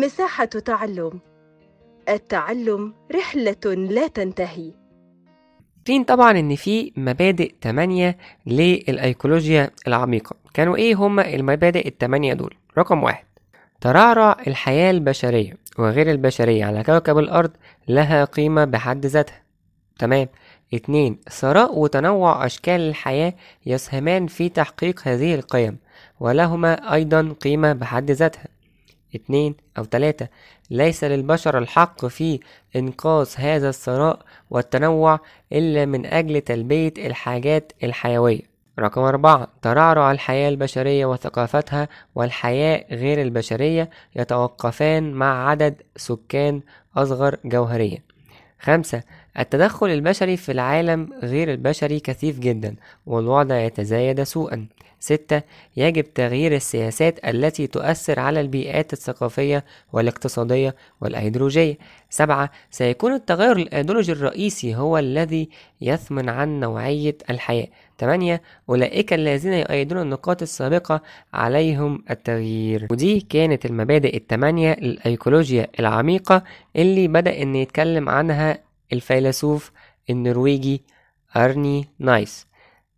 مساحة تعلم. التعلم رحلة لا تنتهي. عارفين طبعا إن في مبادئ تمانية للأيكولوجيا العميقة. كانوا إيه هما المبادئ التمانية دول؟ رقم واحد ترعرع الحياة البشرية وغير البشرية على كوكب الأرض لها قيمة بحد ذاتها. تمام. اتنين ثراء وتنوع أشكال الحياة يسهمان في تحقيق هذه القيم ولهما أيضا قيمة بحد ذاتها. اتنين أو تلاتة. ليس للبشر الحق في إنقاذ هذا الثراء والتنوع إلا من أجل تلبية الحاجات الحيوية. رقم أربعة ترعرع الحياة البشرية وثقافتها والحياة غير البشرية يتوقفان مع عدد سكان أصغر جوهريا. خمسة التدخل البشري في العالم غير البشري كثيف جدا والوضع يتزايد سوءا. ستة يجب تغيير السياسات التي تؤثر على البيئات الثقافية والاقتصادية والأيديولوجية. سبعة سيكون التغير الأيديولوجي الرئيسي هو الذي يثمن عن نوعية الحياة. تمانية أولئك الذين يؤيدون النقاط السابقة عليهم التغيير. ودي كانت المبادئ التمانية للأيكولوجيا العميقة اللي بدأ إن يتكلم عنها الفيلسوف النرويجي أرني نايس.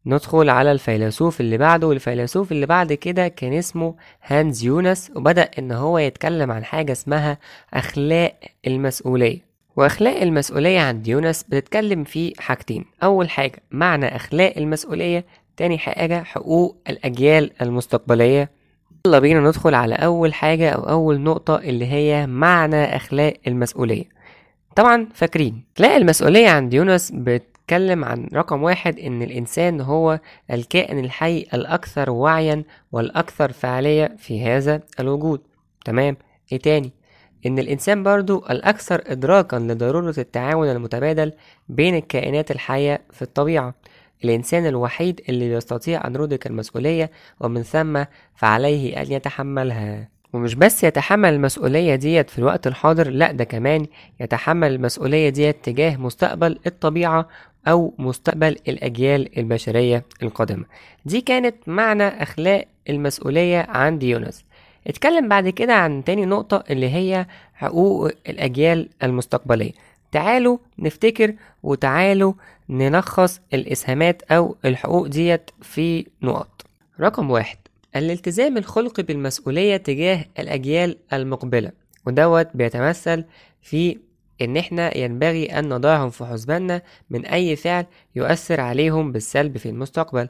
ندخل على الفيلسوف اللي بعده والفيلسوف اللي بعد كده كان اسمه هانز يونس وبدأ إن هو يتكلم عن حاجة اسمها أخلاق المسؤولية. وأخلاق المسؤولية عند يونس بتتكلم في حاجتين. أول حاجة معنى أخلاق المسؤولية. تاني حاجة حقوق الأجيال المستقبلية. يلا بينا ندخل على أول حاجة أو أول نقطة اللي هي معنى أخلاق المسؤولية. طبعا فاكرين. اخلاق المسؤولية عند يونس بتتكلم عن رقم واحد إن الإنسان هو الكائن الحي الأكثر وعيا والأكثر فعالية في هذا الوجود. تمام؟ إيه تاني؟ إن الإنسان برضو الأكثر ادراكا لضرورة التعاون المتبادل بين الكائنات الحية في الطبيعة. الإنسان الوحيد اللي يستطيع أن يدرك المسؤولية ومن ثم فعليه أن يتحملها. ومش بس يتحمل المسؤولية ديت في الوقت الحاضر لأ ده كمان يتحمل المسؤولية ديت تجاه مستقبل الطبيعة أو مستقبل الأجيال البشرية القادمة. دي كانت معنى أخلاق المسؤولية عند يونس. اتكلم بعد كده عن تاني نقطة اللي هي حقوق الأجيال المستقبلية. تعالوا نفتكر وتعالوا نلخص الإسهامات أو الحقوق ديت في نقط. رقم واحد الالتزام الخلقي بالمسؤولية تجاه الأجيال المقبلة ودوت بيتمثل في إن إحنا ينبغي أن نضعهم في حسباننا من أي فعل يؤثر عليهم بالسلب في المستقبل.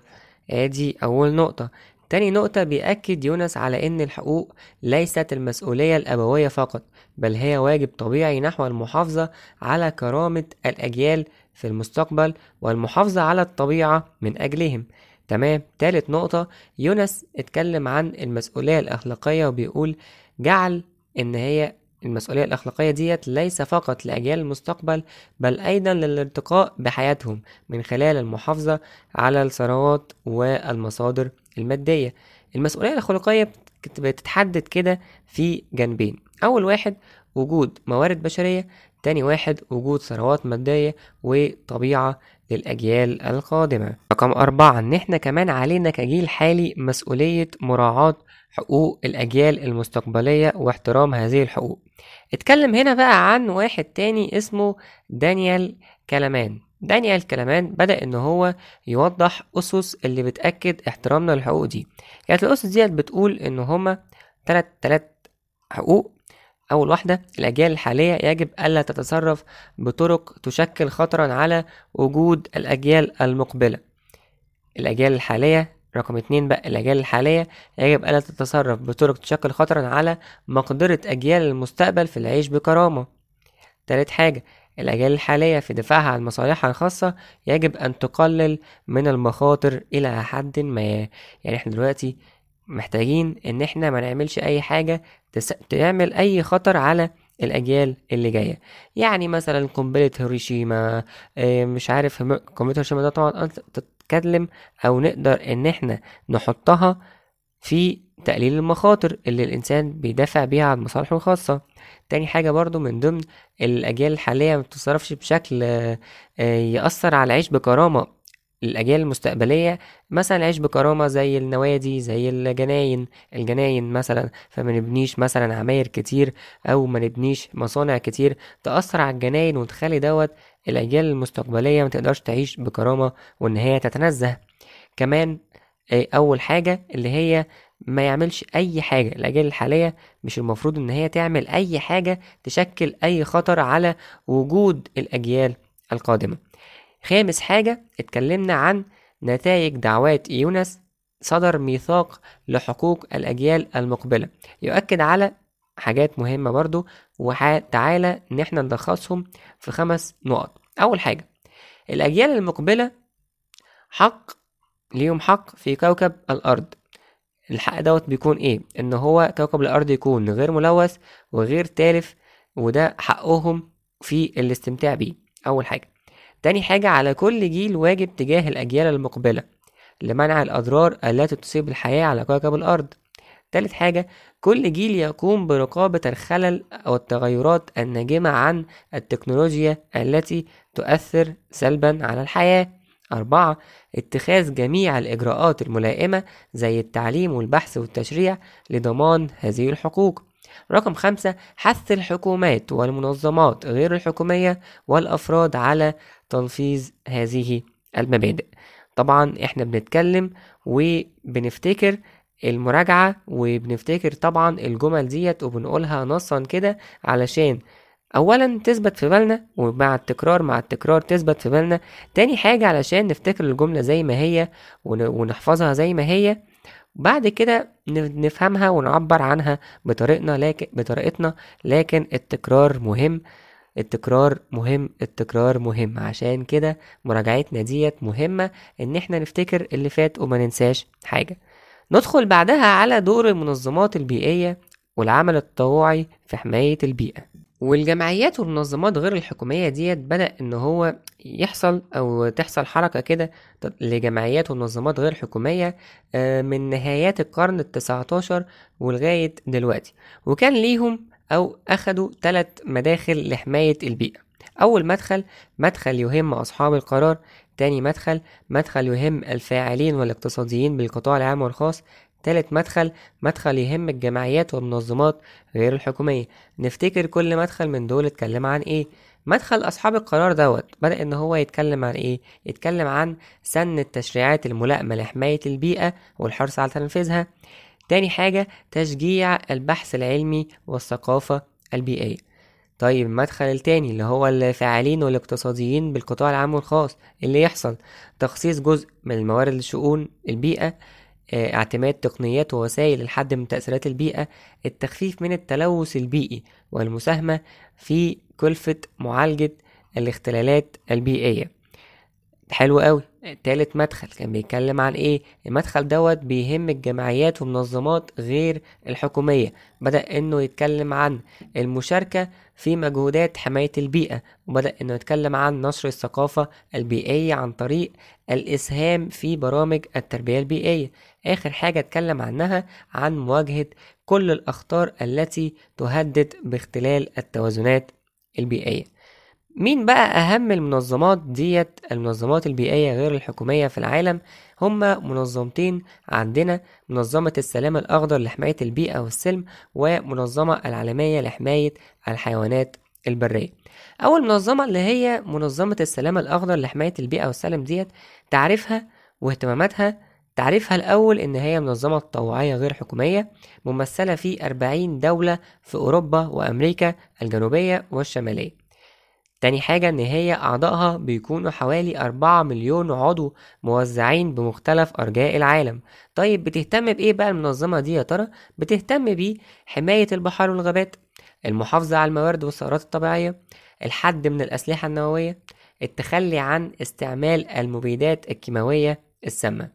آدي أول نقطة. تاني نقطة بيأكد يونس على إن الحقوق ليست المسؤولية الأبوية فقط بل هي واجب طبيعي نحو المحافظة على كرامة الأجيال في المستقبل والمحافظة على الطبيعة من أجلهم. تمام. تالت نقطة يونس اتكلم عن المسؤولية الأخلاقية وبيقول جعل إن هي المسؤولية الأخلاقية ديت ليس فقط لأجيال المستقبل بل أيضا للارتقاء بحياتهم من خلال المحافظة على الثروات والمصادر المادية. المسؤولية الأخلاقية بت- بتتحدد كده في جانبين. أول واحد وجود موارد بشرية. تاني واحد وجود ثروات مادية وطبيعة للأجيال القادمة. رقم أربعة إن إحنا كمان علينا كجيل حالي مسؤولية مراعاة حقوق الأجيال المستقبلية واحترام هذه الحقوق. اتكلم هنا بقى عن واحد تاني اسمه دانيال كلامان. دانيال كلامان بدأ إن هو يوضح أسس اللي بتأكد احترامنا للحقوق دي. كانت الأسس ديت بتقول إن هما تلات تلات حقوق أول واحدة الأجيال الحالية يجب ألا تتصرف بطرق تشكل خطرا على وجود الأجيال المقبلة. الأجيال الحالية رقم اتنين بقى الأجيال الحالية يجب ألا تتصرف بطرق تشكل خطرا على مقدرة أجيال المستقبل في العيش بكرامة. تالت حاجة الأجيال الحالية في دفاعها عن مصالحها الخاصة يجب أن تقلل من المخاطر إلى حد ما. يعني إحنا دلوقتي محتاجين إن إحنا ما نعملش أي حاجة تس... تعمل أي خطر على الأجيال اللي جاية. يعني مثلا قنبلة هيروشيما آه، مش عارف قنبلة هيروشيما ده طبعا تتكلم أو نقدر إن إحنا نحطها في تقليل المخاطر اللي الإنسان بيدافع بيها عن مصالحه الخاصة. تاني حاجة برضو من ضمن الأجيال الحالية ما بتتصرفش بشكل آه، يأثر على العيش بكرامة. الأجيال المستقبلية مثلا العيش بكرامة زي النوادي زي الجناين الجناين مثلا فما نبنيش مثلا عماير كتير أو ما نبنيش مصانع كتير تأثر على الجناين وتخلي دوت الأجيال المستقبلية ما تقدرش تعيش بكرامة وإن هي تتنزه. كمان آه، أول حاجة اللي هي ما يعملش أي حاجة الأجيال الحالية مش المفروض إن هي تعمل أي حاجة تشكل أي خطر على وجود الأجيال القادمة. خامس حاجة اتكلمنا عن نتائج دعوات يونس صدر ميثاق لحقوق الأجيال المقبلة. يؤكد على حاجات مهمة برضو وتعالى إن إحنا نلخصهم في خمس نقط. أول حاجة الأجيال المقبلة حق ليهم حق في كوكب الأرض. الحق دوت بيكون إيه؟ إن هو كوكب الأرض يكون غير ملوث وغير تالف وده حقهم في الاستمتاع بيه. أول حاجة. تاني حاجة على كل جيل واجب تجاه الأجيال المقبلة. لمنع الأضرار التي تصيب الحياة على كوكب الأرض. تالت حاجة كل جيل يقوم برقابة الخلل أو التغيرات الناجمة عن التكنولوجيا التي تؤثر سلبا على الحياة. أربعة اتخاذ جميع الإجراءات الملائمة زي التعليم والبحث والتشريع لضمان هذه الحقوق. رقم خمسة حث الحكومات والمنظمات غير الحكومية والأفراد على تنفيذ هذه المبادئ. طبعا إحنا بنتكلم وبنفتكر المراجعة وبنفتكر طبعا الجمل ديت وبنقولها نصا كده علشان اولا تثبت في بالنا ومع التكرار مع التكرار تثبت في بالنا. تاني حاجة علشان نفتكر الجملة زي ما هي ونحفظها زي ما هي. بعد كده نفهمها ونعبر عنها بطريقنا لكن بطريقتنا لكن التكرار مهم. التكرار مهم التكرار مهم. عشان كده مراجعتنا ديت مهمة إن إحنا نفتكر اللي فات وما ننساش حاجة. ندخل بعدها على دور المنظمات البيئية والعمل التطوعي في حماية البيئة. والجمعيات والمنظمات غير الحكومية ديت بدأ إن هو يحصل أو تحصل حركة كده لجمعيات ومنظمات غير حكومية آه، من نهايات القرن التسعتاشر ولغاية دلوقتي. وكان ليهم أو أخدوا ثلاث مداخل لحماية البيئة. أول مدخل مدخل يهم أصحاب القرار. تاني مدخل مدخل يهم الفاعلين والاقتصاديين بالقطاع العام والخاص. تالت مدخل مدخل يهم الجمعيات والمنظمات غير الحكومية. نفتكر كل مدخل من دول اتكلم عن إيه؟ مدخل أصحاب القرار دوت بدأ إن هو يتكلم عن إيه؟ يتكلم عن سن التشريعات الملائمة لحماية البيئة والحرص على تنفيذها. تاني حاجة تشجيع البحث العلمي والثقافة البيئية طيب المدخل التاني اللي هو الفاعلين والاقتصاديين بالقطاع العام والخاص اللي يحصل؟ تخصيص جزء من الموارد لشؤون البيئة آه، اعتماد تقنيات ووسائل للحد من تأثيرات البيئة التخفيف من التلوث البيئي والمساهمة في كلفة معالجة الاختلالات البيئية حلو قوي. تالت مدخل كان بيتكلم عن إيه؟ المدخل دوت بيهم الجمعيات والمنظمات غير الحكومية. بدأ إنه يتكلم عن المشاركة في مجهودات حماية البيئة وبدأ إنه يتكلم عن نشر الثقافة البيئية عن طريق الإسهام في برامج التربية البيئية. آخر حاجة اتكلم عنها عن مواجهة كل الأخطار التي تهدد باختلال التوازنات البيئية. مين بقى أهم المنظمات ديت؟ المنظمات البيئية غير الحكومية في العالم. هما منظمتين عندنا منظمة السلام الأخضر لحماية البيئة والسلم ومنظمة العالمية لحماية الحيوانات البرية. أول منظمة اللي هي منظمة السلام الأخضر لحماية البيئة والسلم ديت تعرفها واهتماماتها تعريفها الأول إن هي منظمة تطوعية غير حكومية ممثلة في 40 دولة في أوروبا وأمريكا الجنوبية والشمالية. تاني حاجة إن هي أعضائها بيكونوا حوالي أربعة مليون عضو موزعين بمختلف أرجاء العالم طيب بتهتم بإيه بقى المنظمة دي يا ترى؟ بتهتم بحماية البحار والغابات المحافظة على الموارد والثروات الطبيعية الحد من الأسلحة النووية التخلي عن استعمال المبيدات الكيماوية السامة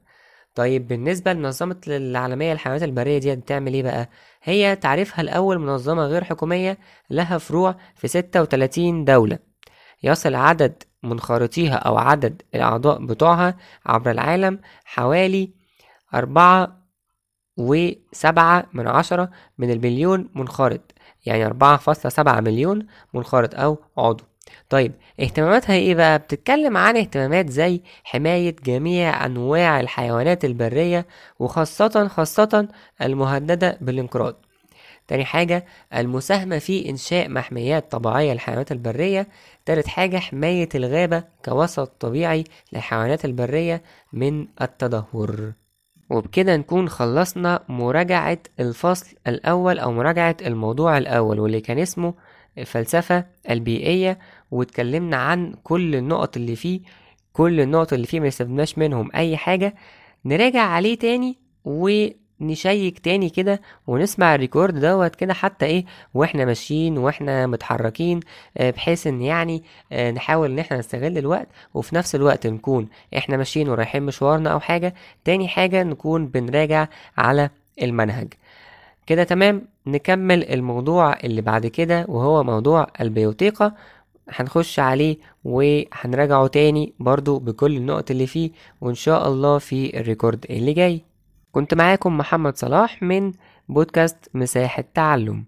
طيب بالنسبة لمنظمة العالمية للحيوانات البرية دي بتعمل إيه بقى؟ هي تعريفها الأول منظمة غير حكومية لها فروع في 36 دولة يصل عدد منخرطيها أو عدد الأعضاء بتوعها عبر العالم حوالي أربعة وسبعة من عشرة من المليون منخرط يعني أربعة فاصلة سبعة مليون منخرط أو عضو. طيب اهتماماتها إيه بقى؟ بتتكلم عن اهتمامات زي حماية جميع أنواع الحيوانات البرية وخاصة خاصة المهددة بالانقراض. تاني حاجة المساهمة في إنشاء محميات طبيعية للحيوانات البرية. تالت حاجة حماية الغابة كوسط طبيعي للحيوانات البرية من التدهور. وبكده نكون خلصنا مراجعة الفصل الأول أو مراجعة الموضوع الأول واللي كان اسمه الفلسفة البيئية. واتكلمنا عن كل النقط اللي فيه كل النقط اللي فيه ما استفدناش منهم أي حاجة. نراجع عليه تاني ونشيك تاني كده ونسمع الريكورد دوت كده حتى إيه وإحنا ماشيين وإحنا متحركين آه، بحيث إن يعني آه، نحاول إن إحنا نستغل الوقت وفي نفس الوقت نكون إحنا ماشيين ورايحين مشوارنا أو حاجة. تاني حاجة نكون بنراجع على المنهج. كده تمام؟ نكمل الموضوع اللي بعد كده وهو موضوع البيوتيقة. هنخش عليه وهنراجعه تاني برضو بكل النقط اللي فيه وإن شاء الله في الريكورد اللي جاي. كنت معاكم محمد صلاح من بودكاست مساحة تعلم.